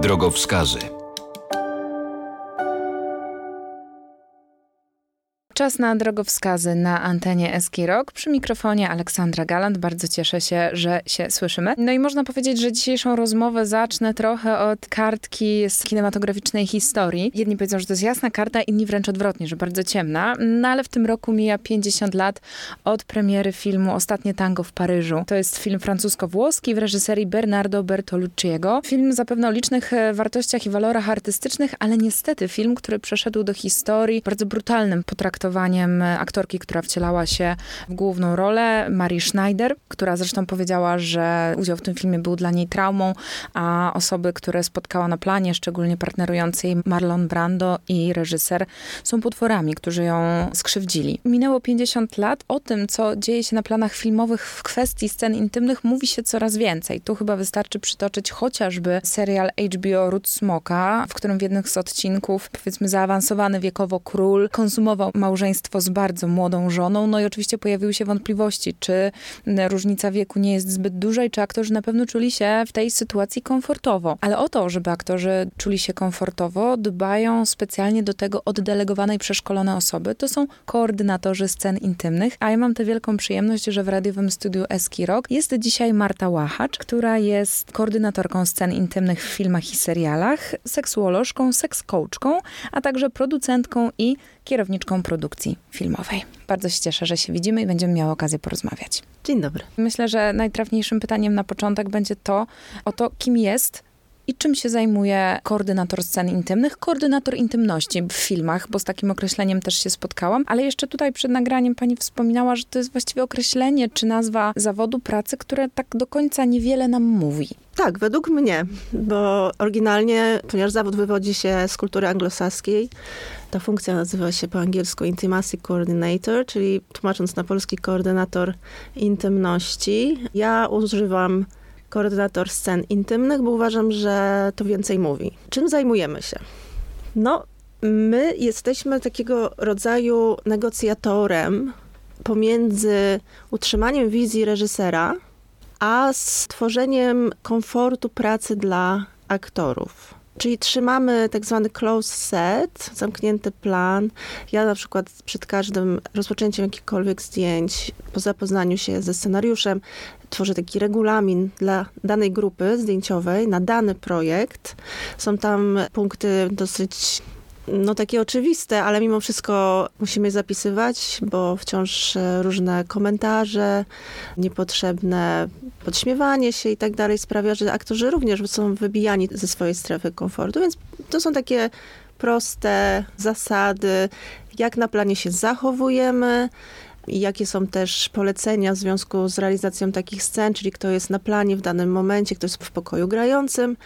Drogowskazy. Czas na drogowskazy na antenie Eski Rock. Przy mikrofonie Aleksandra Galant. Bardzo cieszę się, że się słyszymy. No i można powiedzieć, że dzisiejszą rozmowę zacznę trochę od kartki z kinematograficznej historii. Jedni powiedzą, że to jest jasna karta, inni wręcz odwrotnie, że bardzo ciemna. No ale w tym roku mija 50 lat od premiery filmu Ostatnie tango w Paryżu. To jest film francusko-włoski w reżyserii Bernardo Bertolucciego. Film zapewne o licznych e, wartościach i walorach artystycznych, ale niestety film, który przeszedł do historii bardzo brutalnym potraktowaniem potraktowaniem aktorki, która wcielała się w główną rolę, Marii Schneider, która zresztą powiedziała, że udział w tym filmie był dla niej traumą, a osoby, które spotkała na planie, szczególnie partnerujący jej Marlon Brando i reżyser, są potworami, którzy ją skrzywdzili. Minęło 50 lat. O tym, co dzieje się na planach filmowych w kwestii scen intymnych, mówi się coraz więcej. Tu chyba wystarczy przytoczyć chociażby serial HBO Ród Smoka, w którym w jednym z odcinków, powiedzmy, zaawansowany wiekowo król konsumował małżeństwo z bardzo młodą żoną. No i oczywiście pojawiły się wątpliwości, czy różnica wieku nie jest zbyt duża i czy aktorzy na pewno czuli się w tej sytuacji komfortowo. Ale o to, żeby aktorzy czuli się komfortowo, dbają specjalnie do tego oddelegowane i przeszkolone osoby. To są koordynatorzy scen intymnych, a ja mam tę wielką przyjemność, że w radiowym studiu Eski Rock jest dzisiaj Marta Łachacz, która jest koordynatorką scen intymnych w filmach i serialach, seksuolożką, seks-coachką, a także producentką i kierowniczką produkcji filmowej. Bardzo się cieszę, że się widzimy i będziemy miały okazję porozmawiać. Dzień dobry. Myślę, że najtrafniejszym pytaniem na początek będzie to o to, kim jest i czym się zajmuje koordynator scen intymnych, koordynator intymności w filmach, bo z takim określeniem też się spotkałam, ale jeszcze tutaj przed nagraniem pani wspominała, że to jest właściwie określenie czy nazwa zawodu pracy, które tak do końca niewiele nam mówi. Tak, według mnie, bo oryginalnie, ponieważ zawód wywodzi się z kultury anglosaskiej, ta funkcja nazywa się po angielsku Intimacy Coordinator, czyli tłumacząc na polski koordynator intymności. Ja używam koordynator scen intymnych, bo uważam, że to więcej mówi. Czym zajmujemy się? No, my jesteśmy takiego rodzaju negocjatorem pomiędzy utrzymaniem wizji reżysera, a stworzeniem komfortu pracy dla aktorów. Czyli trzymamy tak zwany close set, zamknięty plan. Ja na przykład przed każdym rozpoczęciem jakichkolwiek zdjęć, po zapoznaniu się ze scenariuszem, tworzę taki regulamin dla danej grupy zdjęciowej na dany projekt. Są tam punkty dosyć no takie oczywiste, ale mimo wszystko musimy zapisywać, bo wciąż e, różne komentarze, niepotrzebne podśmiewanie się i tak dalej sprawia, że aktorzy również są wybijani ze swojej strefy komfortu, więc to są takie proste zasady, jak na planie się zachowujemy, i jakie są też polecenia w związku z realizacją takich scen, czyli kto jest na planie w danym momencie, kto jest w pokoju grającym,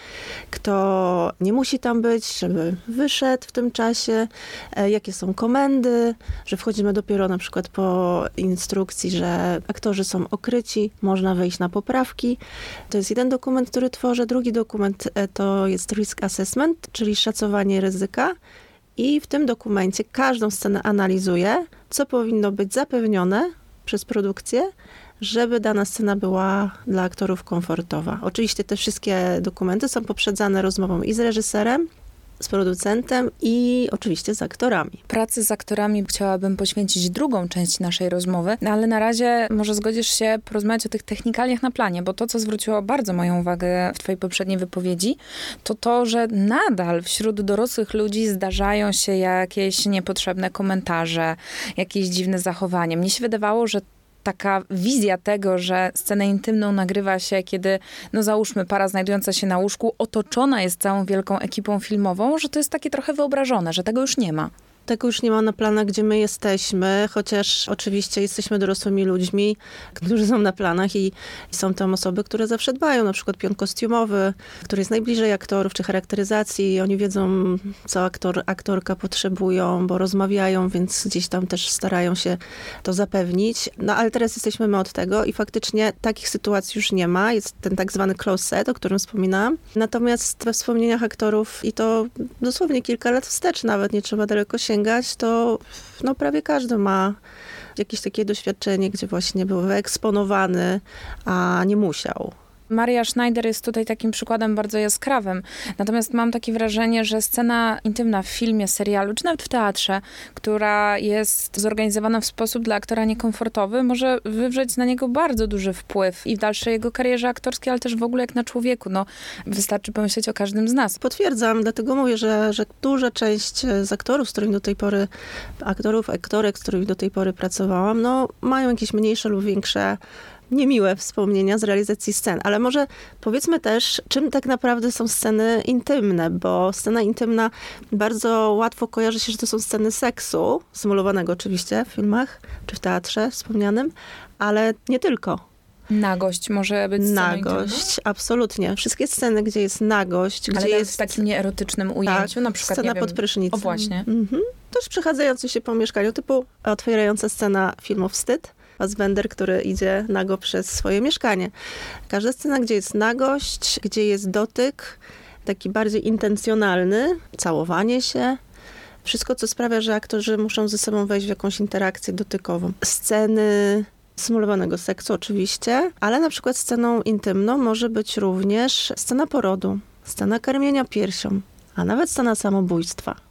kto nie musi tam być, żeby wyszedł w tym czasie, e, jakie są komendy, że wchodzimy dopiero na przykład po instrukcji, że aktorzy są okryci, można wejść na poprawki. To jest jeden dokument, który tworzę. Drugi dokument e, to jest risk assessment, czyli szacowanie ryzyka. I w tym dokumencie każdą scenę analizuję, co powinno być zapewnione przez produkcję, żeby dana scena była dla aktorów komfortowa. Oczywiście te wszystkie dokumenty są poprzedzane rozmową i z reżyserem, z producentem i oczywiście z aktorami. Pracy z aktorami chciałabym poświęcić drugą część naszej rozmowy, ale na razie może zgodzisz się porozmawiać o tych technikaliach na planie, bo to, co zwróciło bardzo moją uwagę w twojej poprzedniej wypowiedzi, to to, że nadal wśród dorosłych ludzi zdarzają się jakieś niepotrzebne komentarze, jakieś dziwne zachowania. Mnie się wydawało, że taka wizja tego, że scenę intymną nagrywa się, kiedy, no załóżmy, para znajdująca się na łóżku otoczona jest całą wielką ekipą filmową, że to jest takie trochę wyobrażone, że tego już nie ma. Tego już nie ma na planach, gdzie my jesteśmy, chociaż oczywiście jesteśmy dorosłymi ludźmi, którzy są na planach i są tam osoby, które zawsze dbają, na przykład pion kostiumowy, który jest najbliżej aktorów, czy charakteryzacji. Oni wiedzą, co aktor, aktorka potrzebują, bo rozmawiają, więc gdzieś tam też starają się to zapewnić. No ale teraz jesteśmy my od tego i faktycznie takich sytuacji już nie ma. Jest ten tak zwany close set, o którym wspominałam. Natomiast we wspomnieniach aktorów i to dosłownie kilka lat wstecz nawet, nie trzeba daleko sięgać, sięgać, to no, prawie każdy ma jakieś takie doświadczenie, gdzie właśnie był wyeksponowany, a nie musiał. Maria Schneider jest tutaj takim przykładem bardzo jaskrawym. Natomiast mam takie wrażenie, że scena intymna w filmie, serialu, czy nawet w teatrze, która jest zorganizowana w sposób dla aktora niekomfortowy, może wywrzeć na niego bardzo duży wpływ i w dalszej jego karierze aktorskiej, ale też w ogóle jak na człowieku. No, wystarczy pomyśleć o każdym z nas. Potwierdzam, dlatego mówię, że, że duża część z aktorów, z którymi do tej pory, aktorów, aktorek, z którymi do tej pory pracowałam, no, mają jakieś mniejsze lub większe niemiłe wspomnienia z realizacji scen, ale może powiedzmy też, czym tak naprawdę są sceny intymne, bo scena intymna bardzo łatwo kojarzy się, że to są sceny seksu, symulowanego oczywiście w filmach czy w teatrze wspomnianym, ale nie tylko. Nagość może być Nagość, absolutnie. Wszystkie sceny, gdzie jest nagość, Ale gdzie jest... w takim nieerotycznym ujęciu, tak, na przykład, scena pod prysznicem. O właśnie. Mhm. Też przechadzający się po mieszkaniu, typu otwierająca scena filmu Wstyd, Fassbender, który idzie nago przez swoje mieszkanie. Każda scena, gdzie jest nagość, gdzie jest dotyk, taki bardziej intencjonalny, całowanie się, wszystko, co sprawia, że aktorzy muszą ze sobą wejść w jakąś interakcję dotykową. Sceny symulowanego seksu oczywiście, ale na przykład sceną intymną może być również scena porodu, scena karmienia piersią, a nawet scena samobójstwa.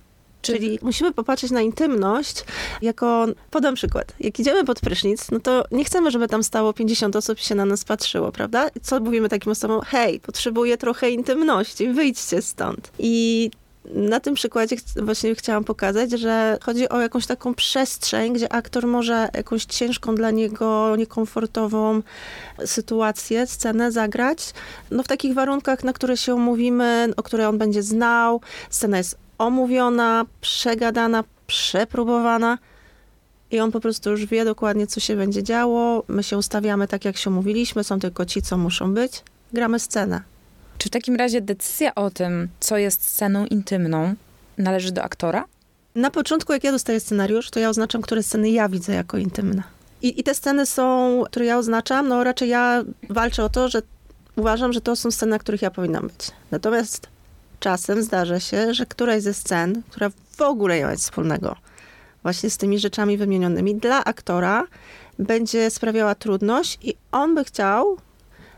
Czyli musimy popatrzeć na intymność jako, podam przykład, jak idziemy pod prysznic, no to nie chcemy, żeby tam stało 50 osób i się na nas patrzyło, prawda? Co mówimy takim osobom? Hej, potrzebuję trochę intymności, wyjdźcie stąd. I na tym przykładzie właśnie chciałam pokazać, że chodzi o jakąś taką przestrzeń, gdzie aktor może jakąś ciężką dla niego, niekomfortową sytuację, scenę zagrać, no w takich warunkach, na które się umówimy, o które on będzie znał. Scena jest omówiona, przegadana, przepróbowana i on po prostu już wie dokładnie, co się będzie działo. My się ustawiamy tak, jak się umówiliśmy, są tylko ci, co muszą być. Gramy scenę. Czy w takim razie decyzja o tym, co jest sceną intymną, należy do aktora? Na początku, jak ja dostaję scenariusz, to ja oznaczam, które sceny ja widzę jako intymne. I, I te sceny są, które ja oznaczam, no raczej ja walczę o to, że uważam, że to są sceny, na których ja powinnam być. Natomiast czasem zdarza się, że któraś ze scen, która w ogóle nie ma nic wspólnego właśnie z tymi rzeczami wymienionymi, dla aktora będzie sprawiała trudność i on by chciał,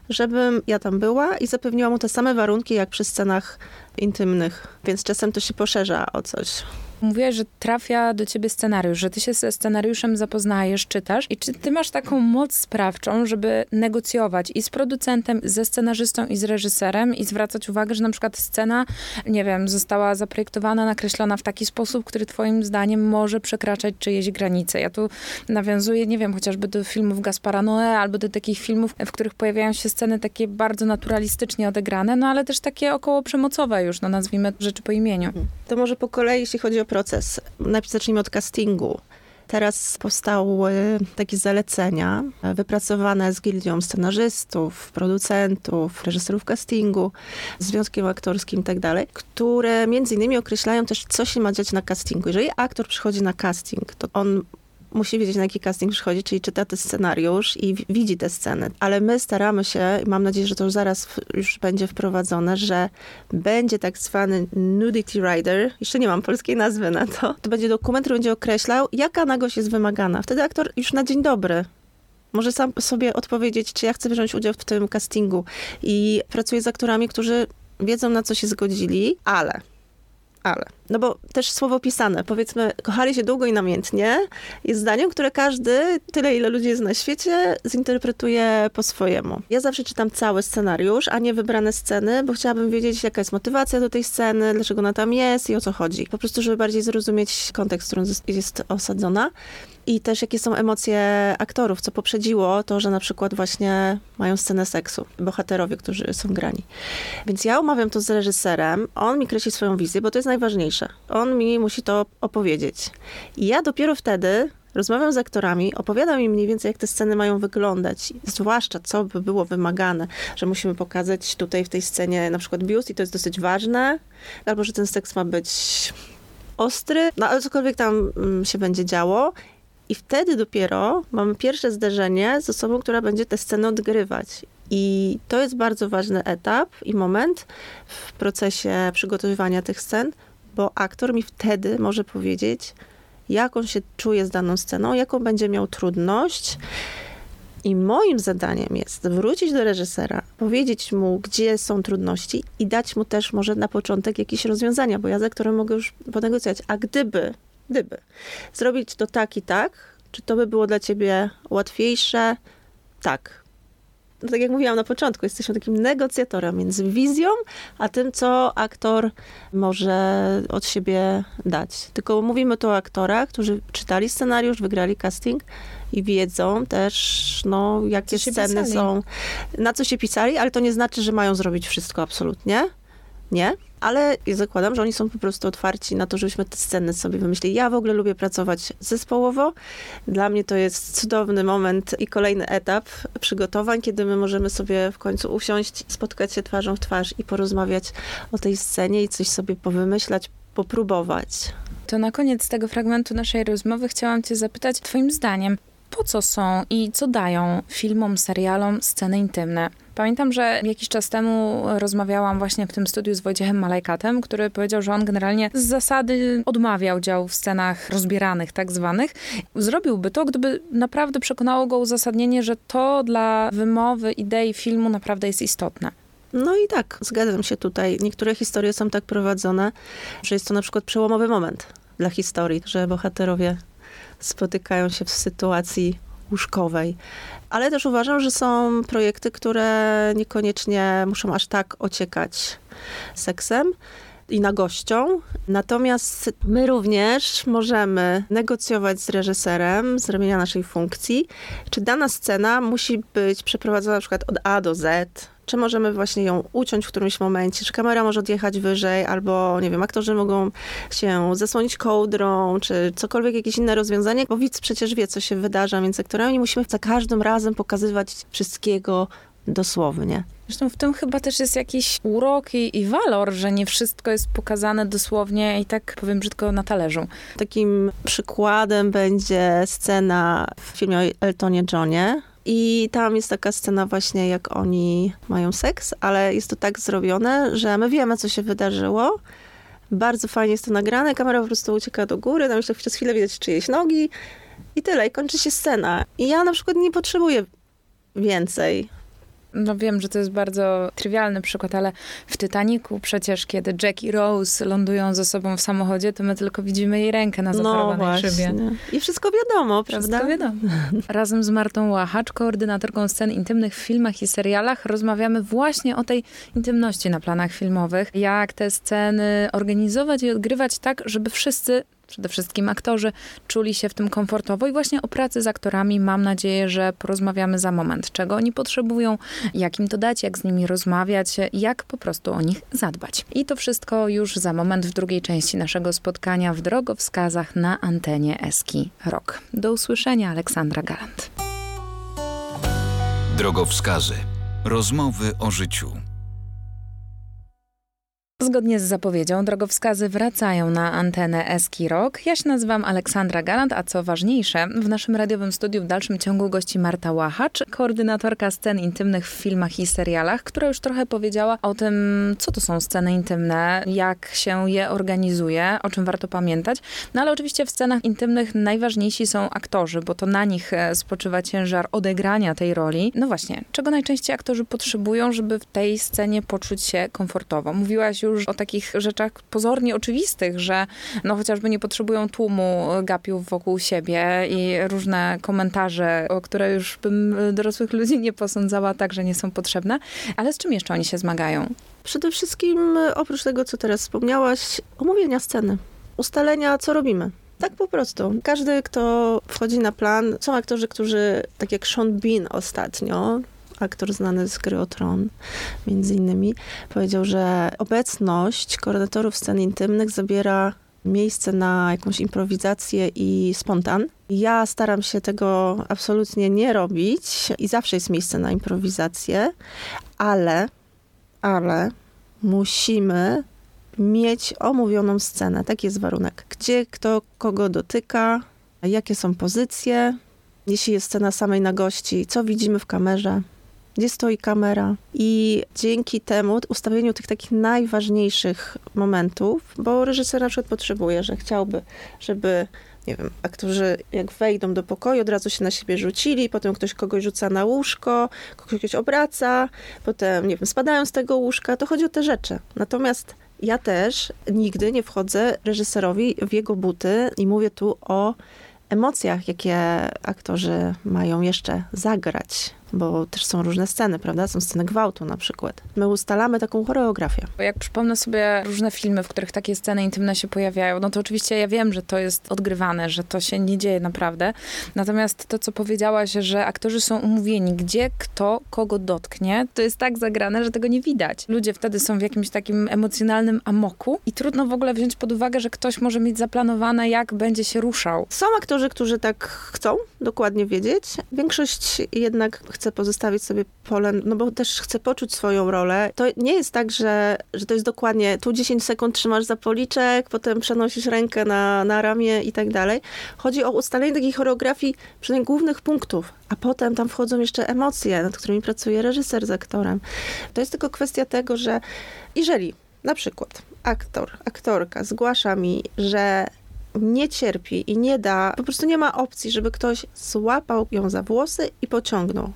żebym ja tam była i zapewniła mu te same warunki jak przy scenach intymnych. Więc czasem to się poszerza o coś. Mówiłaś, że trafia do ciebie scenariusz, że ty się ze scenariuszem zapoznajesz, czytasz i czy ty masz taką moc sprawczą, żeby negocjować i z producentem, ze scenarzystą i z reżyserem i zwracać uwagę, że na przykład scena, nie wiem, została zaprojektowana, nakreślona w taki sposób, który twoim zdaniem może przekraczać czyjeś granice. Ja tu nawiązuję, nie wiem, chociażby do filmów Gaspara Noé albo do takich filmów, w których pojawiają się sceny takie bardzo naturalistycznie odegrane, no ale też takie około przemocowe już, no nazwijmy rzeczy po imieniu. To może po kolei, jeśli chodzi o proces. Najpierw zacznijmy od castingu. Teraz powstały takie zalecenia wypracowane z gildią scenarzystów, producentów, reżyserów castingu, związkiem aktorskim i tak które między innymi określają też, co się ma dziać na castingu. Jeżeli aktor przychodzi na casting, to on musi wiedzieć, na jaki casting przychodzi, czyli czyta ten scenariusz i widzi te sceny. Ale my staramy się, mam nadzieję, że to już zaraz już będzie wprowadzone, że będzie tak zwany nudity rider, jeszcze nie mam polskiej nazwy na to, to będzie dokument, który będzie określał, jaka nagość jest wymagana. Wtedy aktor już na dzień dobry może sam sobie odpowiedzieć, czy ja chcę wziąć udział w tym castingu. I pracuję z aktorami, którzy wiedzą, na co się zgodzili, ale ale. No bo też słowo pisane, powiedzmy, kochali się długo i namiętnie, jest zdaniem, które każdy, tyle ile ludzi jest na świecie, zinterpretuje po swojemu. Ja zawsze czytam cały scenariusz, a nie wybrane sceny, bo chciałabym wiedzieć, jaka jest motywacja do tej sceny, dlaczego ona tam jest i o co chodzi. Po prostu, żeby bardziej zrozumieć kontekst, w którym jest osadzona i też jakie są emocje aktorów, co poprzedziło to, że na przykład właśnie mają scenę seksu, bohaterowie, którzy są grani. Więc ja omawiam to z reżyserem, on mi kreśli swoją wizję, bo to jest najważniejsze. On mi musi to opowiedzieć. I ja dopiero wtedy rozmawiam z aktorami, opowiadam im mniej więcej, jak te sceny mają wyglądać, zwłaszcza co by było wymagane, że musimy pokazać tutaj w tej scenie na przykład biust i to jest dosyć ważne, albo że ten seks ma być ostry, no ale cokolwiek tam mm, się będzie działo. I wtedy dopiero mamy pierwsze zderzenie z osobą, która będzie tę scenę odgrywać. I to jest bardzo ważny etap i moment w procesie przygotowywania tych scen, bo aktor mi wtedy może powiedzieć, jak on się czuje z daną sceną, jaką będzie miał trudność. I moim zadaniem jest wrócić do reżysera, powiedzieć mu, gdzie są trudności i dać mu też może na początek jakieś rozwiązania, bo ja z aktorem mogę już ponegocjować. A gdyby, gdyby zrobić to tak i tak, czy to by było dla ciebie łatwiejsze? Tak no tak jak mówiłam na początku, jesteśmy takim negocjatorem między wizją, a tym, co aktor może od siebie dać. Tylko mówimy tu o aktorach, którzy czytali scenariusz, wygrali casting i wiedzą też, no, jakie sceny pisali. są, na co się pisali, ale to nie znaczy, że mają zrobić wszystko absolutnie. Nie, ale zakładam, że oni są po prostu otwarci na to, żebyśmy te sceny sobie wymyślili. Ja w ogóle lubię pracować zespołowo. Dla mnie to jest cudowny moment i kolejny etap przygotowań, kiedy my możemy sobie w końcu usiąść, spotkać się twarzą w twarz i porozmawiać o tej scenie i coś sobie powymyślać, popróbować. To na koniec tego fragmentu naszej rozmowy chciałam Cię zapytać, Twoim zdaniem, po co są i co dają filmom, serialom sceny intymne? Pamiętam, że jakiś czas temu rozmawiałam właśnie w tym studiu z Wojciechem Malajkatem, który powiedział, że on generalnie z zasady odmawiał działu w scenach rozbieranych, tak zwanych. Zrobiłby to, gdyby naprawdę przekonało go uzasadnienie, że to dla wymowy idei filmu naprawdę jest istotne. No i tak, zgadzam się tutaj. Niektóre historie są tak prowadzone, że jest to na przykład przełomowy moment dla historii, że bohaterowie spotykają się w sytuacji łóżkowej. Ale też uważam, że są projekty, które niekoniecznie muszą aż tak ociekać seksem i nagością. Natomiast my również możemy negocjować z reżyserem z ramienia naszej funkcji, czy dana scena musi być przeprowadzona na przykład od A do Z, czy możemy właśnie ją uciąć w którymś momencie, czy kamera może odjechać wyżej, albo nie wiem, aktorzy mogą się zasłonić kołdrą, czy cokolwiek, jakieś inne rozwiązanie, bo widz przecież wie, co się wydarza między aktorami, nie musimy za każdym razem pokazywać wszystkiego dosłownie. Zresztą w tym chyba też jest jakiś urok i, i, walor, że nie wszystko jest pokazane dosłownie i tak powiem brzydko na talerzu. Takim przykładem będzie scena w filmie o Eltonie Johnie, i tam jest taka scena właśnie, jak oni mają seks, ale jest to tak zrobione, że my wiemy, co się wydarzyło. Bardzo fajnie jest to nagrane, kamera po prostu ucieka do góry, tam jeszcze przez chwilę widać czyjeś nogi i tyle, i kończy się scena. I ja na przykład nie potrzebuję więcej no wiem, że to jest bardzo trywialny przykład, ale w Titanicu przecież, kiedy Jack i Rose lądują ze sobą w samochodzie, to my tylko widzimy jej rękę na zaparowanej no szybie. I wszystko wiadomo, prawda? Wszystko wiadomo. Razem z Martą Łachacz, koordynatorką scen intymnych w filmach i serialach, rozmawiamy właśnie o tej intymności na planach filmowych. Jak te sceny organizować i odgrywać tak, żeby wszyscy przede wszystkim aktorzy czuli się w tym komfortowo i właśnie o pracy z aktorami mam nadzieję, że porozmawiamy za moment, czego oni potrzebują, jak im to dać, jak z nimi rozmawiać, jak po prostu o nich zadbać. I to wszystko już za moment w drugiej części naszego spotkania w drogowskazach na antenie Eski Rock. Do usłyszenia, Aleksandra Galant. Drogowskazy. Rozmowy o życiu. Zgodnie z zapowiedzią, drogowskazy wracają na antenę Eski Rock. Ja się nazywam Aleksandra Galant, a co ważniejsze, w naszym radiowym studiu w dalszym ciągu gości Marta Łachacz, koordynatorka scen intymnych w filmach i serialach, która już trochę powiedziała o tym, co to są sceny intymne, jak się je organizuje, o czym warto pamiętać. No ale oczywiście w scenach intymnych najważniejsi są aktorzy, bo to na nich e, spoczywa ciężar odegrania tej roli. No właśnie, czego najczęściej aktorzy potrzebują, żeby w tej scenie poczuć się komfortowo? Mówiłaś już już o takich rzeczach pozornie oczywistych, że no chociażby nie potrzebują tłumu gapiów wokół siebie i różne komentarze, o które już bym dorosłych ludzi nie posądzała, także nie są potrzebne. Ale z czym jeszcze oni się zmagają? Przede wszystkim, oprócz tego, co teraz wspomniałaś, omówienia sceny, ustalenia, co robimy. Tak po prostu. Każdy, kto wchodzi na plan, są aktorzy, którzy, tak jak Sean Bean ostatnio, aktor znany z gry o Tron, między innymi, powiedział, że obecność koordynatorów scen intymnych zabiera miejsce na jakąś improwizację i spontan. Ja staram się tego absolutnie nie robić i zawsze jest miejsce na improwizację, ale, ale musimy mieć omówioną scenę. Taki jest warunek. Gdzie kto kogo dotyka, jakie są pozycje, jeśli jest scena samej na gości, co widzimy w kamerze, gdzie stoi kamera. I dzięki temu ustawieniu tych takich najważniejszych momentów, bo reżyser na przykład potrzebuje, że chciałby, żeby nie wiem, aktorzy jak wejdą do pokoju, od razu się na siebie rzucili, potem ktoś kogoś rzuca na łóżko, kogoś obraca, potem, nie wiem, spadają z tego łóżka. To chodzi o te rzeczy. Natomiast ja też nigdy nie wchodzę reżyserowi w jego buty i mówię tu o emocjach, jakie aktorzy mają jeszcze zagrać bo też są różne sceny, prawda? Są sceny gwałtu na przykład. My ustalamy taką choreografię. Jak przypomnę sobie różne filmy, w których takie sceny intymne się pojawiają, no to oczywiście ja wiem, że to jest odgrywane, że to się nie dzieje naprawdę. Natomiast to, co powiedziałaś, że aktorzy są umówieni, gdzie kto kogo dotknie, to jest tak zagrane, że tego nie widać. Ludzie wtedy są w jakimś takim emocjonalnym amoku i trudno w ogóle wziąć pod uwagę, że ktoś może mieć zaplanowane, jak będzie się ruszał. Są aktorzy, którzy tak chcą dokładnie wiedzieć. Większość jednak chce pozostawić sobie pole, no bo też chce poczuć swoją rolę. To nie jest tak, że, że to jest dokładnie tu 10 sekund trzymasz za policzek, potem przenosisz rękę na, na ramię i tak dalej. Chodzi o ustalenie takiej choreografii, przynajmniej głównych punktów, a potem tam wchodzą jeszcze emocje, nad którymi pracuje reżyser z aktorem. To jest tylko kwestia tego, że jeżeli na przykład aktor, aktorka zgłasza mi, że nie cierpi i nie da, po prostu nie ma opcji, żeby ktoś złapał ją za włosy i pociągnął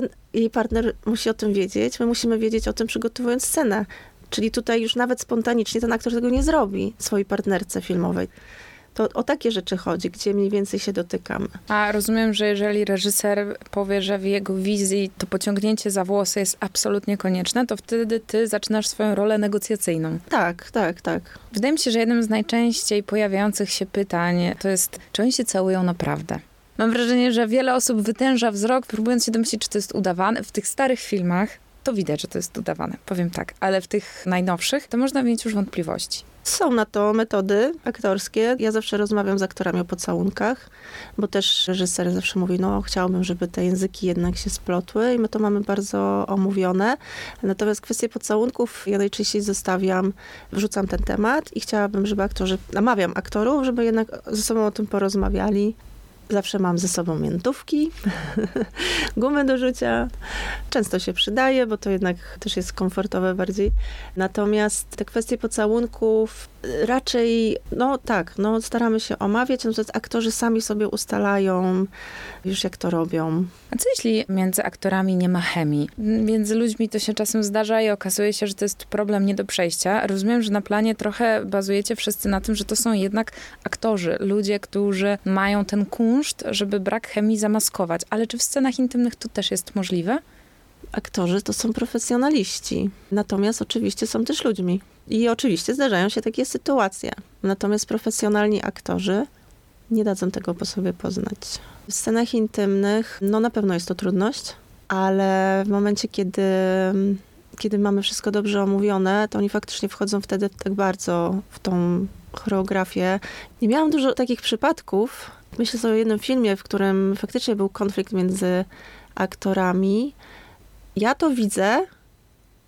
ten jej partner musi o tym wiedzieć, my musimy wiedzieć o tym przygotowując scenę. Czyli tutaj już nawet spontanicznie ten aktor tego nie zrobi swojej partnerce filmowej. To o takie rzeczy chodzi, gdzie mniej więcej się dotykamy. A rozumiem, że jeżeli reżyser powie, że w jego wizji to pociągnięcie za włosy jest absolutnie konieczne, to wtedy ty zaczynasz swoją rolę negocjacyjną. Tak, tak, tak. Wydaje mi się, że jednym z najczęściej pojawiających się pytań to jest, czy oni się całują naprawdę? Mam wrażenie, że wiele osób wytęża wzrok, próbując się domyślić, czy to jest udawane. W tych starych filmach to widać, że to jest udawane, powiem tak, ale w tych najnowszych to można mieć już wątpliwości. Są na to metody aktorskie. Ja zawsze rozmawiam z aktorami o pocałunkach, bo też reżyser zawsze mówi, no chciałbym, żeby te języki jednak się splotły i my to mamy bardzo omówione. Natomiast kwestię pocałunków ja najczęściej zostawiam, wrzucam ten temat i chciałabym, żeby aktorzy, namawiam aktorów, żeby jednak ze sobą o tym porozmawiali, Zawsze mam ze sobą miętówki, gumę do rzucia. Często się przydaje, bo to jednak też jest komfortowe bardziej. Natomiast te kwestie pocałunków raczej, no tak, no staramy się omawiać, natomiast aktorzy sami sobie ustalają już jak to robią. A co jeśli między aktorami nie ma chemii? Między ludźmi to się czasem zdarza i okazuje się, że to jest problem nie do przejścia. Rozumiem, że na planie trochę bazujecie wszyscy na tym, że to są jednak aktorzy, ludzie, którzy mają ten kunszt, żeby brak chemii zamaskować. Ale czy w scenach intymnych to też jest możliwe? Aktorzy to są profesjonaliści, natomiast oczywiście są też ludźmi. I oczywiście zdarzają się takie sytuacje. Natomiast profesjonalni aktorzy nie dadzą tego po sobie poznać. W scenach intymnych, no na pewno jest to trudność, ale w momencie, kiedy, kiedy mamy wszystko dobrze omówione, to oni faktycznie wchodzą wtedy tak bardzo w tą choreografię. Nie miałam dużo takich przypadków. Myślę sobie o jednym filmie, w którym faktycznie był konflikt między aktorami. Ja to widzę,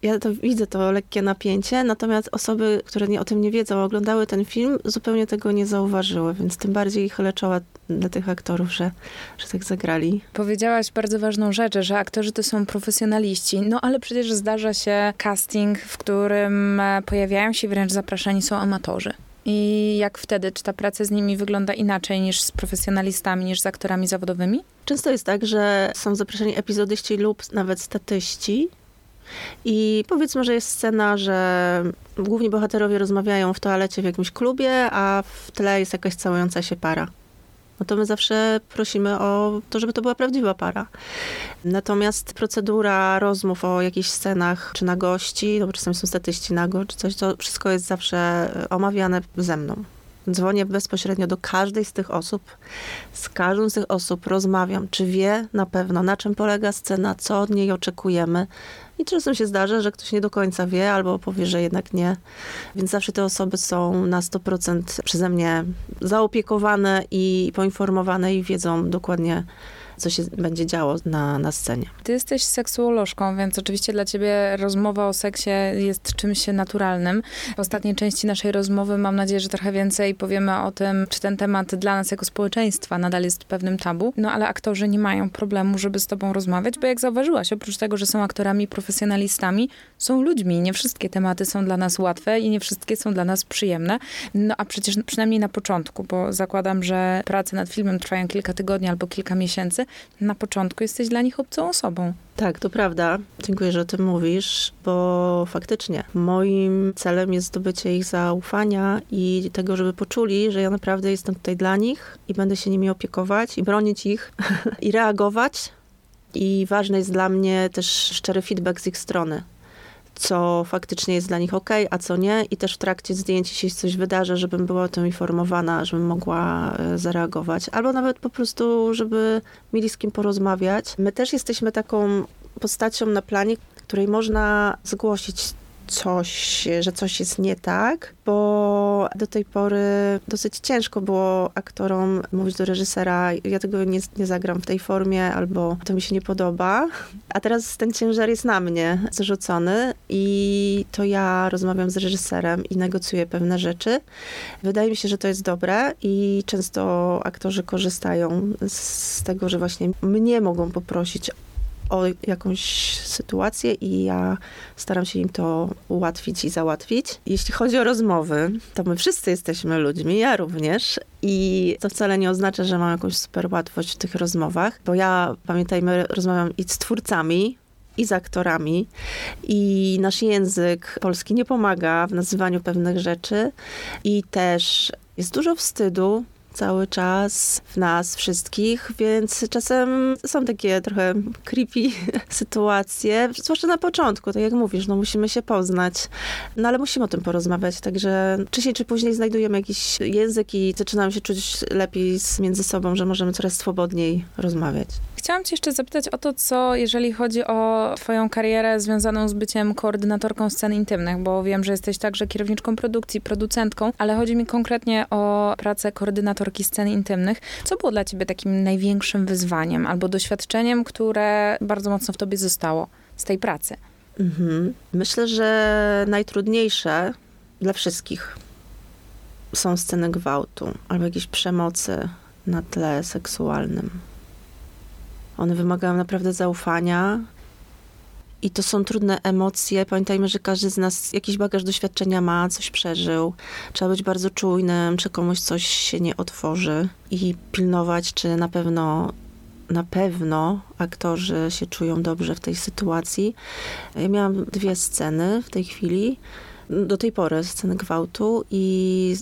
ja to widzę to lekkie napięcie, natomiast osoby, które nie, o tym nie wiedzą, oglądały ten film, zupełnie tego nie zauważyły, więc tym bardziej chylę czoła dla tych aktorów, że, że tak zagrali. Powiedziałaś bardzo ważną rzecz, że aktorzy to są profesjonaliści, no ale przecież zdarza się casting, w którym e, pojawiają się wręcz zapraszani są amatorzy. I jak wtedy? Czy ta praca z nimi wygląda inaczej niż z profesjonalistami, niż z aktorami zawodowymi? Często jest tak, że są zaproszeni epizodyści lub nawet statyści, I powiedzmy, że jest scena, że główni bohaterowie rozmawiają w toalecie w jakimś klubie, a w tle jest jakaś całująca się para. No to my zawsze prosimy o to, żeby to była prawdziwa para. Natomiast procedura rozmów o jakichś scenach, czy na gości, no bo czasami są statyści nago, czy coś, to wszystko jest zawsze omawiane ze mną. Dzwonię bezpośrednio do każdej z tych osób. Z każdą z tych osób rozmawiam, czy wie na pewno, na czym polega scena, co od niej oczekujemy. I czasem się zdarza, że ktoś nie do końca wie, albo powie, że jednak nie. Więc zawsze te osoby są na 100% przeze mnie zaopiekowane i poinformowane i wiedzą dokładnie, co się będzie działo na, na scenie. Ty jesteś seksuolożką, więc oczywiście dla ciebie rozmowa o seksie jest czymś naturalnym. W ostatniej części naszej rozmowy mam nadzieję, że trochę więcej powiemy o tym, czy ten temat dla nas jako społeczeństwa nadal jest pewnym tabu. No ale aktorzy nie mają problemu, żeby z tobą rozmawiać, bo jak zauważyłaś, oprócz tego, że są aktorami profesjonalistami, są ludźmi. Nie wszystkie tematy są dla nas łatwe i nie wszystkie są dla nas przyjemne. No a przecież przynajmniej na początku, bo zakładam, że prace nad filmem trwają kilka tygodni albo kilka miesięcy, na początku jesteś dla nich obcą osobą. Tak, to prawda. Dziękuję, że o tym mówisz, bo faktycznie moim celem jest zdobycie ich zaufania i tego, żeby poczuli, że ja naprawdę jestem tutaj dla nich i będę się nimi opiekować i bronić ich i reagować. I ważny jest dla mnie też szczery feedback z ich strony co faktycznie jest dla nich ok, a co nie. I też w trakcie zdjęć, jeśli coś wydarzy, żebym była o tym informowana, żebym mogła e, zareagować. Albo nawet po prostu, żeby mieli z kim porozmawiać. My też jesteśmy taką postacią na planie, której można zgłosić coś, że coś jest nie tak, bo do tej pory dosyć ciężko było aktorom mówić do reżysera, ja tego nie, nie zagram w tej formie, albo to mi się nie podoba. A teraz ten ciężar jest na mnie zrzucony i to ja rozmawiam z reżyserem i negocjuję pewne rzeczy. Wydaje mi się, że to jest dobre i często aktorzy korzystają z tego, że właśnie mnie mogą poprosić o jakąś sytuację i ja staram się im to ułatwić i załatwić. Jeśli chodzi o rozmowy, to my wszyscy jesteśmy ludźmi, ja również. I to wcale nie oznacza, że mam jakąś super łatwość w tych rozmowach, bo ja, pamiętajmy, rozmawiam i z twórcami, i z aktorami. I nasz język polski nie pomaga w nazywaniu pewnych rzeczy. I też jest dużo wstydu cały czas w nas wszystkich, więc czasem są takie trochę creepy sytuacje, zwłaszcza na początku, tak jak mówisz, no musimy się poznać, no ale musimy o tym porozmawiać, także wcześniej czy później znajdujemy jakiś język i zaczynamy się czuć lepiej między sobą, że możemy coraz swobodniej rozmawiać. Chciałam cię jeszcze zapytać o to, co jeżeli chodzi o twoją karierę związaną z byciem koordynatorką scen intymnych, bo wiem, że jesteś także kierowniczką produkcji, producentką, ale chodzi mi konkretnie o pracę koordynatorki scen intymnych. Co było dla ciebie takim największym wyzwaniem albo doświadczeniem, które bardzo mocno w tobie zostało z tej pracy? Mhm. Myślę, że najtrudniejsze dla wszystkich są sceny gwałtu albo jakiejś przemocy na tle seksualnym. One wymagają naprawdę zaufania. I to są trudne emocje. Pamiętajmy, że każdy z nas jakiś bagaż doświadczenia ma, coś przeżył. Trzeba być bardzo czujnym, czy komuś coś się nie otworzy i pilnować, czy na pewno na pewno aktorzy się czują dobrze w tej sytuacji. Ja miałam dwie sceny w tej chwili, do tej pory sceny gwałtu i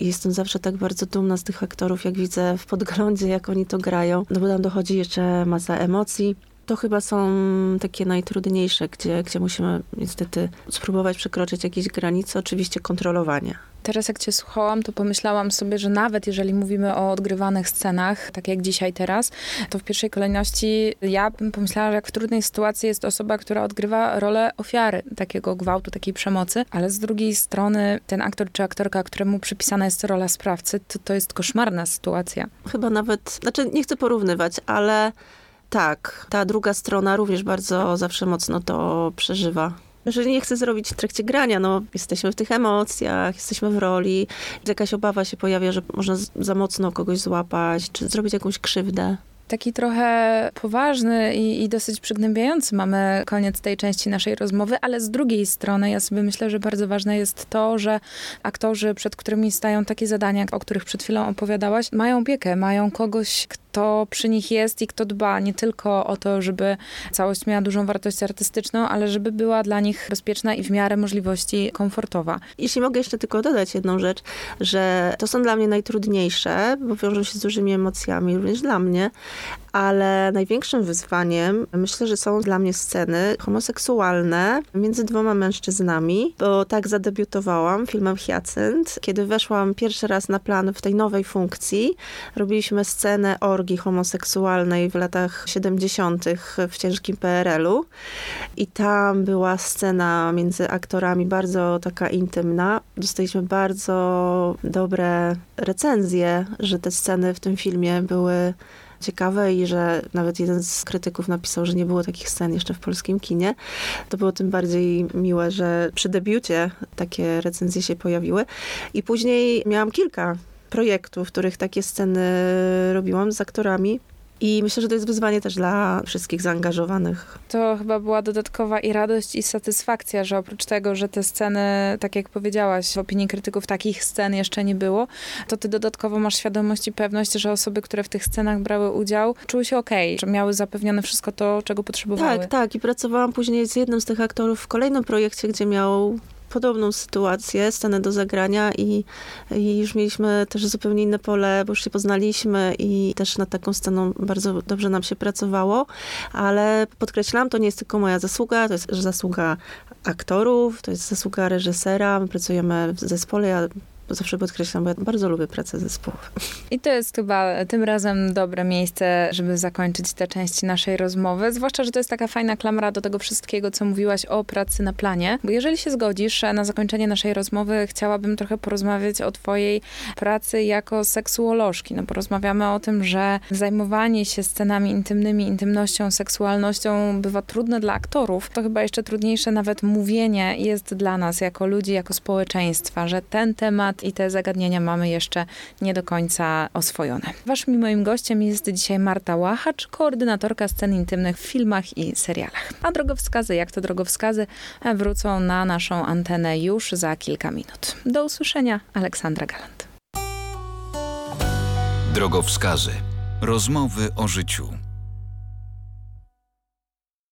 jestem zawsze tak bardzo dumna z tych aktorów, jak widzę w podglądzie, jak oni to grają. No bo tam dochodzi jeszcze masa emocji. To chyba są takie najtrudniejsze, gdzie, gdzie musimy niestety spróbować przekroczyć jakieś granice, oczywiście kontrolowania. Teraz jak cię słuchałam, to pomyślałam sobie, że nawet jeżeli mówimy o odgrywanych scenach, tak jak dzisiaj teraz, to w pierwszej kolejności ja bym pomyślała, że jak w trudnej sytuacji jest osoba, która odgrywa rolę ofiary takiego gwałtu, takiej przemocy, ale z drugiej strony ten aktor czy aktorka, któremu przypisana jest rola sprawcy, to, to jest koszmarna sytuacja. Chyba nawet, znaczy nie chcę porównywać, ale tak, ta druga strona również bardzo zawsze mocno to przeżywa. Że nie chcę zrobić w trakcie grania, no jesteśmy w tych emocjach, jesteśmy w roli, jakaś obawa się pojawia, że można za mocno kogoś złapać, czy zrobić jakąś krzywdę. Taki trochę poważny i, i, dosyć przygnębiający mamy koniec tej części naszej rozmowy, ale z drugiej strony ja sobie myślę, że bardzo ważne jest to, że aktorzy, przed którymi stają takie zadania, o których przed chwilą opowiadałaś, mają opiekę, mają kogoś, kto przy nich jest i kto dba nie tylko o to, żeby całość miała dużą wartość artystyczną, ale żeby była dla nich bezpieczna i w miarę możliwości komfortowa. Jeśli mogę jeszcze tylko dodać jedną rzecz, że to są dla mnie najtrudniejsze, bo wiążą się z dużymi emocjami, również dla mnie, ale największym wyzwaniem myślę, że są dla mnie sceny homoseksualne między dwoma mężczyznami, bo tak zadebiutowałam filmem Hyacynt. Kiedy weszłam pierwszy raz na plan w tej nowej funkcji, robiliśmy scenę orgii homoseksualnej w latach 70. w ciężkim PRL-u i tam była scena między aktorami bardzo taka intymna. Dostaliśmy bardzo dobre recenzje, że te sceny w tym filmie były ciekawe i że nawet jeden z krytyków napisał, że nie było takich scen jeszcze w polskim kinie. To było tym bardziej miłe, że przy debiucie takie recenzje się pojawiły. I później miałam kilka projektów, w których takie sceny robiłam z aktorami. I myślę, że to jest wyzwanie też dla wszystkich zaangażowanych. To chyba była dodatkowa i radość, i satysfakcja, że oprócz tego, że te sceny, tak jak powiedziałaś, w opinii krytyków takich scen jeszcze nie było, to ty dodatkowo masz świadomość i pewność, że osoby, które w tych scenach brały udział, czuły się okej, okay, że miały zapewnione wszystko to, czego potrzebowały. Tak, tak. I pracowałam później z jednym z tych aktorów w kolejnym projekcie, gdzie miał podobną sytuację, scenę do zagrania i, i już mieliśmy też zupełnie inne pole, bo już się poznaliśmy i też nad taką sceną bardzo dobrze nam się pracowało, ale podkreślam, to nie jest tylko moja zasługa, to jest zasługa aktorów, to jest zasługa reżysera, my pracujemy w zespole, ja zawsze podkreślam, bo ja bardzo lubię pracę zespołową. I to jest chyba tym razem dobre miejsce, żeby zakończyć tę część naszej rozmowy. Zwłaszcza, że to jest taka fajna klamra do tego wszystkiego, co mówiłaś o pracy na planie. Bo jeżeli się zgodzisz, na zakończenie naszej rozmowy chciałabym trochę porozmawiać o twojej pracy jako seksuolożki. No porozmawiamy o tym, że zajmowanie się scenami intymnymi, intymnością, seksualnością bywa trudne dla aktorów. To chyba jeszcze trudniejsze nawet mówienie jest dla nas jako ludzi, jako społeczeństwa, że ten temat i te zagadnienia mamy jeszcze nie do końca oswojone. Waszym i moim gościem jest dzisiaj Marta Łachacz, koordynatorka scen intymnych w filmach i serialach. A drogowskazy, jak to drogowskazy, wrócą na naszą antenę już za kilka minut. Do usłyszenia, Aleksandra Galant. Drogowskazy. Rozmowy o życiu.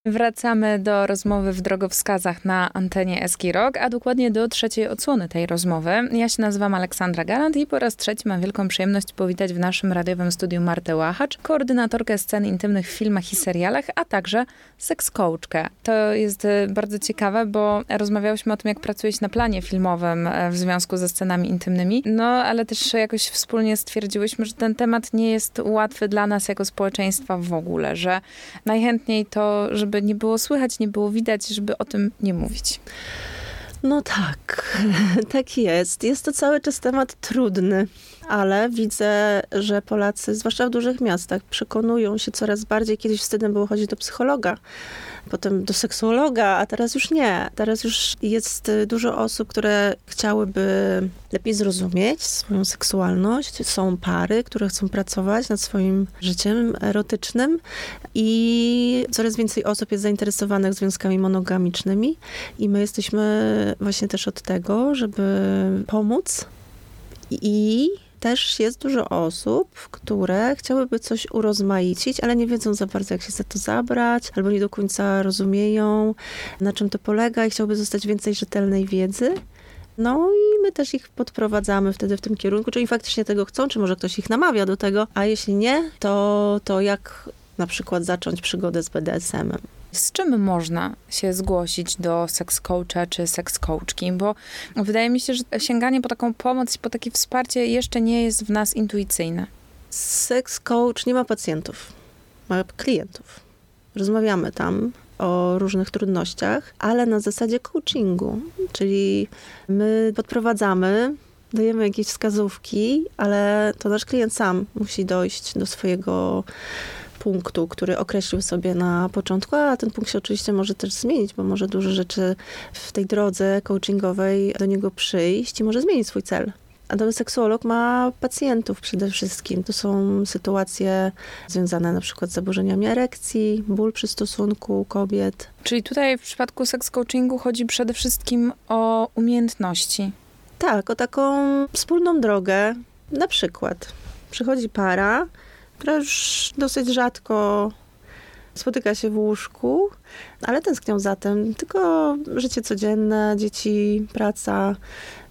Wracamy do rozmowy w drogowskazach na antenie Eski Rock, a dokładnie do trzeciej odsłony tej rozmowy. Ja się nazywam Aleksandra Galant i po raz trzeci mam wielką przyjemność powitać w naszym radiowym studiu Martę Łachacz, koordynatorkę scen intymnych w filmach i serialach, a także seks coachkę. To jest e, bardzo ciekawe, bo rozmawiałyśmy o tym, jak pracujesz na planie filmowym e, w związku ze scenami intymnymi, no ale też jakoś wspólnie stwierdziłyśmy, że ten temat nie jest łatwy dla nas jako społeczeństwa w ogóle, że najchętniej to, żeby nie było słychać, nie było widać, żeby o tym nie mówić. No tak, tak jest. Jest to cały czas temat trudny, ale widzę, że Polacy, zwłaszcza w dużych miastach, przekonują się coraz bardziej. Kiedyś wstydem było chodzić do psychologa, potem do seksuologa, a teraz już nie. Teraz już jest y, dużo osób, które chciałyby lepiej zrozumieć swoją seksualność. Są pary, które chcą pracować nad swoim życiem erotycznym i coraz więcej osób jest zainteresowanych związkami monogamicznymi i my jesteśmy właśnie też od tego, żeby pomóc i też jest dużo osób, które chciałyby coś urozmaicić, ale nie wiedzą za bardzo, jak się za to zabrać, albo nie do końca rozumieją, na czym to polega i chciałby zostać więcej rzetelnej wiedzy. No i my też ich podprowadzamy wtedy w tym kierunku, czy oni faktycznie tego chcą, czy może ktoś ich namawia do tego, a jeśli nie, to, to jak na przykład zacząć przygodę z BDSM-em. Z czym można się zgłosić do seks coacha czy seks coachki? Bo wydaje mi się, że sięganie po taką pomoc, po takie wsparcie jeszcze nie jest w nas intuicyjne. Seks coach nie ma pacjentów, ma klientów. Rozmawiamy tam o różnych trudnościach, ale na zasadzie coachingu, czyli my podprowadzamy dajemy jakieś wskazówki, ale to nasz klient sam musi dojść do swojego punktu, który określił sobie na początku, a ten punkt się oczywiście może też zmienić, bo może dużo rzeczy w tej drodze coachingowej do niego przyjść i może zmienić swój cel. Natomiast seksuolog ma pacjentów przede wszystkim. To są sytuacje związane na przykład z zaburzeniami erekcji, ból przy stosunku kobiet. Czyli tutaj w przypadku seks coachingu chodzi przede wszystkim o umiejętności. Tak, o taką wspólną drogę. Na przykład przychodzi para, która już dosyć rzadko spotyka się w łóżku, ale tęsknią za tym. Tylko życie codzienne, dzieci, praca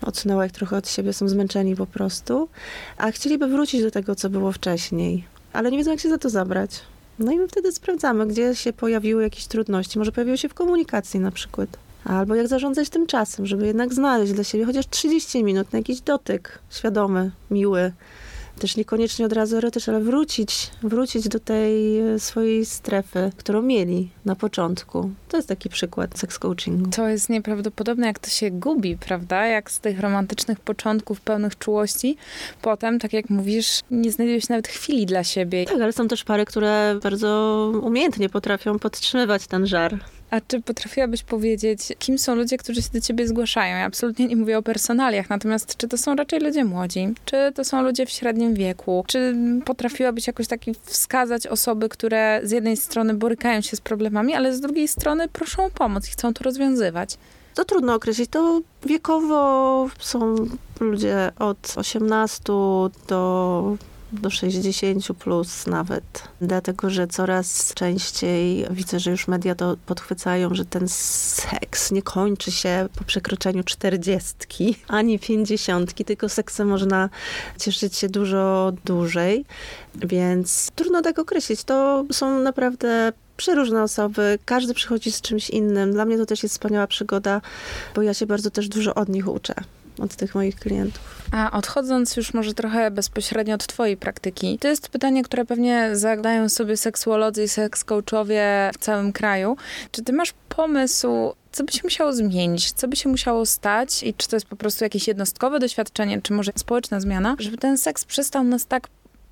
odsunęła ich trochę od siebie, są zmęczeni po prostu, a chcieliby wrócić do tego, co było wcześniej, ale nie wiedzą, jak się za to zabrać. No i my wtedy sprawdzamy, gdzie się pojawiły jakieś trudności. Może pojawiły się w komunikacji na przykład. Albo jak zarządzać tym czasem, żeby jednak znaleźć dla siebie chociaż 30 minut na jakiś dotyk świadomy, miły, też niekoniecznie od razu erotyczny, ale wrócić, wrócić do tej e, swojej strefy, którą mieli na początku. To jest taki przykład seks coachingu. To jest nieprawdopodobne, jak to się gubi, prawda? Jak z tych romantycznych początków pełnych czułości, potem, tak jak mówisz, nie znajdujesz nawet chwili dla siebie. Tak, ale są też pary, które bardzo umiejętnie potrafią podtrzymywać ten żar. A czy potrafiłabyś powiedzieć, kim są ludzie, którzy się do ciebie zgłaszają? Ja absolutnie nie mówię o personaliach, natomiast czy to są raczej ludzie młodzi? Czy to są ludzie w średnim wieku? Czy potrafiłabyś jakoś taki wskazać osoby, które z jednej strony borykają się z problemami, ale z drugiej strony proszą o pomoc i chcą to rozwiązywać? To trudno określić. To wiekowo są ludzie od 18 do do 60 plus nawet. Dlatego, że coraz częściej widzę, że już media to podchwycają, że ten seks nie kończy się po przekroczeniu czterdziestki ani pięćdziesiątki, tylko seksem można cieszyć się dużo dłużej. Więc trudno tak określić. To są naprawdę przeróżne osoby, każdy przychodzi z czymś innym. Dla mnie to też jest wspaniała przygoda, bo ja się bardzo też dużo od nich uczę od tych moich klientów. A odchodząc już może trochę bezpośrednio od twojej praktyki, to jest pytanie, które pewnie zadają sobie seksuolodzy i seks coachowie w całym kraju. Czy ty masz pomysł, co by się musiało zmienić, co by się musiało stać i czy to jest po prostu jakieś jednostkowe doświadczenie, czy może społeczna zmiana, żeby ten seks przestał nas tak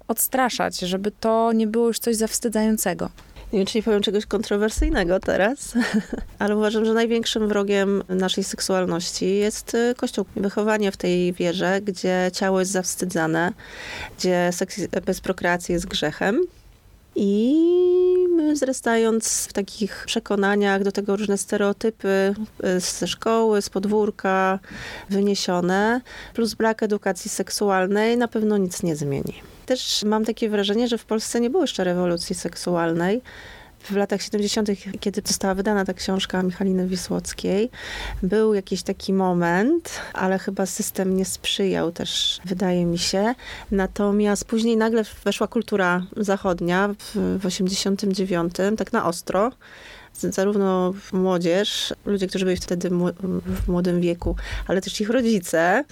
odstraszać, żeby to nie było już coś zawstydzającego? Nie wiem, czy nie powiem czegoś kontrowersyjnego teraz, ale uważam, że największym wrogiem naszej seksualności jest y, Kościół. Wychowanie w tej wierze, gdzie ciało jest zawstydzane, gdzie seks bez prokreacji jest grzechem. I my wzrastając w takich przekonaniach, do tego różne stereotypy y, ze szkoły, z podwórka wyniesione, plus brak edukacji seksualnej na pewno nic nie zmieni. Też mam takie wrażenie, że w Polsce nie było jeszcze rewolucji seksualnej w latach 70., kiedy została wydana ta książka Michaliny Wisłockiej, był jakiś taki moment, ale chyba system nie sprzyjał też, wydaje mi się. Natomiast później nagle weszła kultura zachodnia w, w 89, tak na ostro zarówno młodzież, ludzie, którzy byli wtedy w młodym wieku, ale też ich rodzice,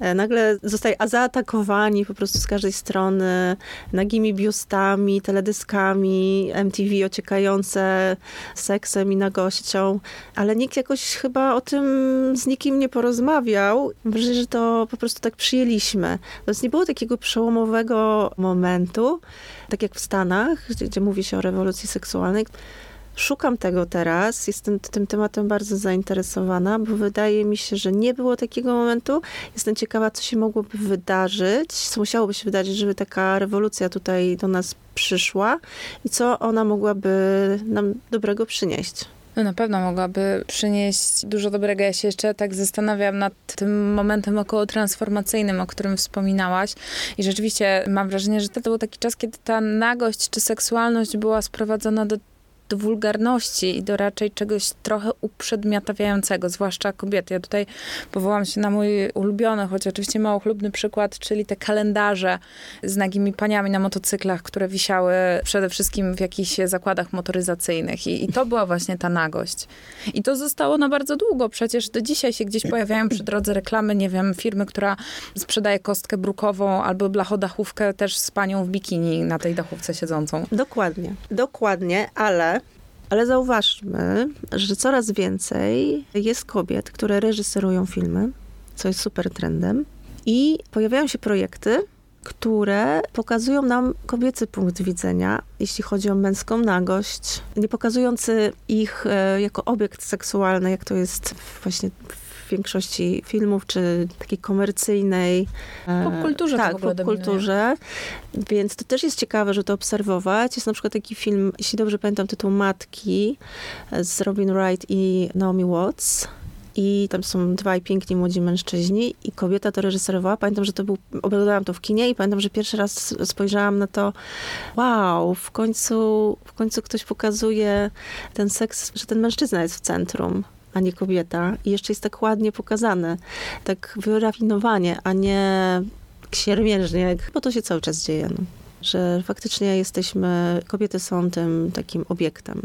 e, nagle zostali zaatakowani po prostu z każdej strony nagimi biustami, teledyskami, MTV ociekające seksem i nagością, ale nikt jakoś chyba o tym z nikim nie porozmawiał. Wrażenie, że to po prostu tak przyjęliśmy. Więc nie było takiego przełomowego momentu, tak jak w Stanach, gdzie, gdzie mówi się o rewolucji seksualnej, Szukam tego teraz, jestem tym tematem bardzo zainteresowana, bo wydaje mi się, że nie było takiego momentu. Jestem ciekawa, co się mogłoby wydarzyć, co musiałoby się wydarzyć, żeby taka rewolucja tutaj do nas przyszła i co ona mogłaby nam dobrego przynieść. No na pewno mogłaby przynieść dużo dobrego. Ja się jeszcze tak zastanawiam nad tym momentem około transformacyjnym, o którym wspominałaś. I rzeczywiście mam wrażenie, że to był taki czas, kiedy ta nagość czy seksualność była sprowadzona do do wulgarności i do raczej czegoś trochę uprzedmiotawiającego, zwłaszcza kobiety. Ja tutaj powołam się na mój ulubiony, choć oczywiście mało chlubny przykład, czyli te kalendarze z nagimi paniami na motocyklach, które wisiały przede wszystkim w jakichś zakładach motoryzacyjnych. I, I, to była właśnie ta nagość. I to zostało na bardzo długo. Przecież do dzisiaj się gdzieś pojawiają przy drodze reklamy, nie wiem, firmy, która sprzedaje kostkę brukową albo blachodachówkę też z panią w bikini na tej dachówce siedzącą. Dokładnie. Dokładnie, ale ale zauważmy, że coraz więcej jest kobiet, które reżyserują filmy, co jest super trendem, i pojawiają się projekty, które pokazują nam kobiecy punkt widzenia, jeśli chodzi o męską nagość, nie pokazujący ich e, jako obiekt seksualny, jak to jest właśnie w większości filmów, czy takiej komercyjnej. W popkulturze tak, w popkulturze. Więc to też jest ciekawe, że to obserwować. Jest na przykład taki film, jeśli dobrze pamiętam, tytuł Matki z Robin Wright i Naomi Watts. i tam są dwaj piękni młodzi mężczyźni i kobieta to reżyserowała. Pamiętam, że to był, oglądałam to w kinie i pamiętam, że pierwszy raz spojrzałam na to, wow, w końcu, w końcu ktoś pokazuje ten seks, że ten mężczyzna jest w centrum a nie kobieta. I jeszcze jest tak ładnie pokazane, tak wyrafinowanie, a nie siermiężnie, bo to się cały czas dzieje. No. Że faktycznie jesteśmy, kobiety są tym takim obiektem.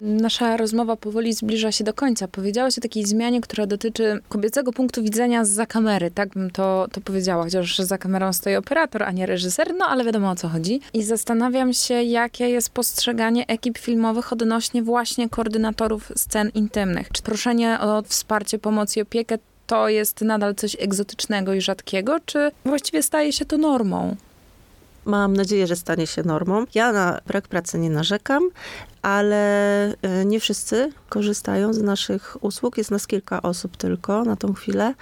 Nasza rozmowa powoli zbliża się do końca. Powiedziałaś o takiej zmianie, która dotyczy kobiecego punktu widzenia za kamery. Tak bym to, to powiedziała, chociaż za kamerą stoi operator, a nie reżyser, no ale wiadomo o co chodzi. I zastanawiam się, jakie jest postrzeganie ekip filmowych odnośnie właśnie koordynatorów scen intymnych. Czy proszenie o wsparcie, pomoc i opiekę to jest nadal coś egzotycznego i rzadkiego, czy właściwie staje się to normą? Mam nadzieję, że stanie się normą. Ja na brak pracy nie narzekam, ale e, nie wszyscy korzystają z naszych usług. Jest nas kilka osób tylko na tą chwilę.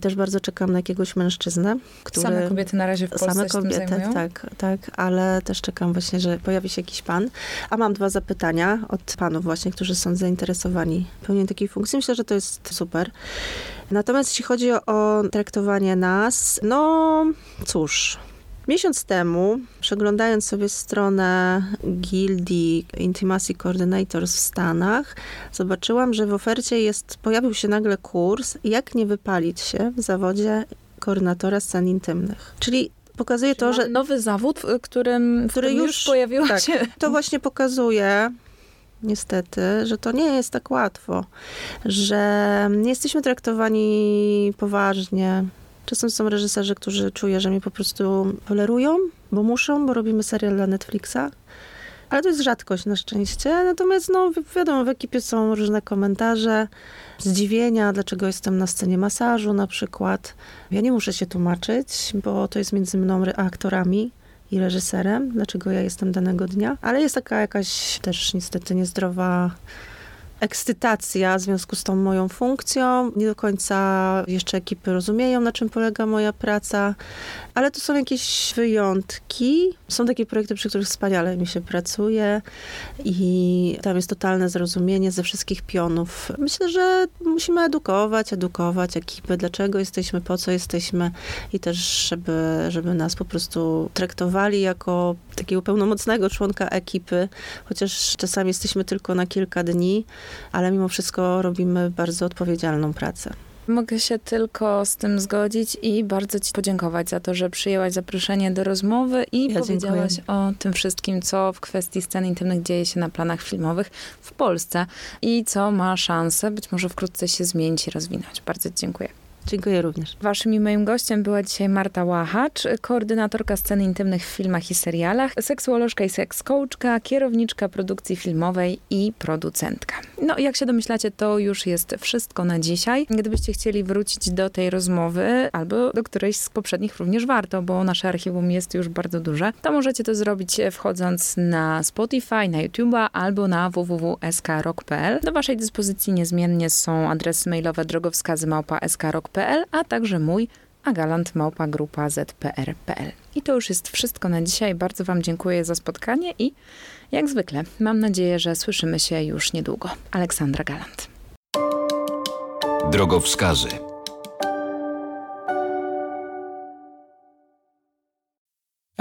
Też bardzo czekam na jakiegoś mężczyznę, który... Same kobiety na razie w Polsce Same kobiety, tak, tak, ale też czekam właśnie, że pojawi się jakiś pan. A mam dwa zapytania od panów właśnie, którzy są zainteresowani pełnieniem takiej funkcji. Myślę, że to jest super. Natomiast jeśli chodzi o traktowanie nas, no cóż, Miesiąc temu, przeglądając sobie stronę gildii Intimacy Coordinators w Stanach, zobaczyłam, że w ofercie jest, pojawił się nagle kurs, jak nie wypalić się w zawodzie koordynatora scen intymnych. Czyli pokazuje to, że... Nowy zawód, w którym, w który którym już, już pojawiła tak, się... To właśnie pokazuje, niestety, że to nie jest tak łatwo, że nie jesteśmy traktowani poważnie, Czasem są reżyserzy, którzy czuję, że mnie po prostu tolerują, bo muszą, bo robimy serial dla Netflixa. Ale to jest rzadkość na szczęście. Natomiast, no, wiadomo, w ekipie są różne komentarze, zdziwienia, dlaczego jestem na scenie masażu na przykład. Ja nie muszę się tłumaczyć, bo to jest między mną aktorami i reżyserem, dlaczego ja jestem danego dnia. Ale jest taka jakaś też niestety niezdrowa ekscytacja w związku z tą moją funkcją. Nie do końca jeszcze ekipy rozumieją, na czym polega moja praca, ale to są jakieś wyjątki. Są takie projekty, przy których wspaniale mi się pracuje i tam jest totalne zrozumienie ze wszystkich pionów. Myślę, że musimy edukować, edukować ekipy, dlaczego jesteśmy, po co jesteśmy i też, żeby, żeby nas po prostu traktowali jako takiego pełnomocnego członka ekipy, chociaż czasami jesteśmy tylko na kilka dni, ale mimo wszystko robimy bardzo odpowiedzialną pracę. Mogę się tylko z tym zgodzić i bardzo Ci podziękować za to, że przyjęłaś zaproszenie do rozmowy i ja powiedziałaś dziękuję. o tym wszystkim, co w kwestii scen intymnych dzieje się na planach filmowych w Polsce i co ma szansę być może wkrótce się zmienić i rozwinąć. Bardzo Ci dziękuję. Dziękuję również. Waszym i moim gościem była dzisiaj Marta Łachacz, koordynatorka scen intymnych w filmach i serialach, seksuolożka i sekscoachka, kierowniczka produkcji filmowej i producentka. No, jak się domyślacie, to już jest wszystko na dzisiaj. Gdybyście chcieli wrócić do tej rozmowy, albo do którejś z poprzednich również warto, bo nasze archiwum jest już bardzo duże, to możecie to zrobić wchodząc na Spotify, na YouTube'a albo na www.skrock.pl. Do waszej dyspozycji niezmiennie są adresy mailowe drogowskazy małpa skrock a także mój agalantmałpa zpr.pl. I to już jest wszystko na dzisiaj. Bardzo Wam dziękuję za spotkanie i jak zwykle mam nadzieję, że słyszymy się już niedługo. Aleksandra Galant. Drogowskazy.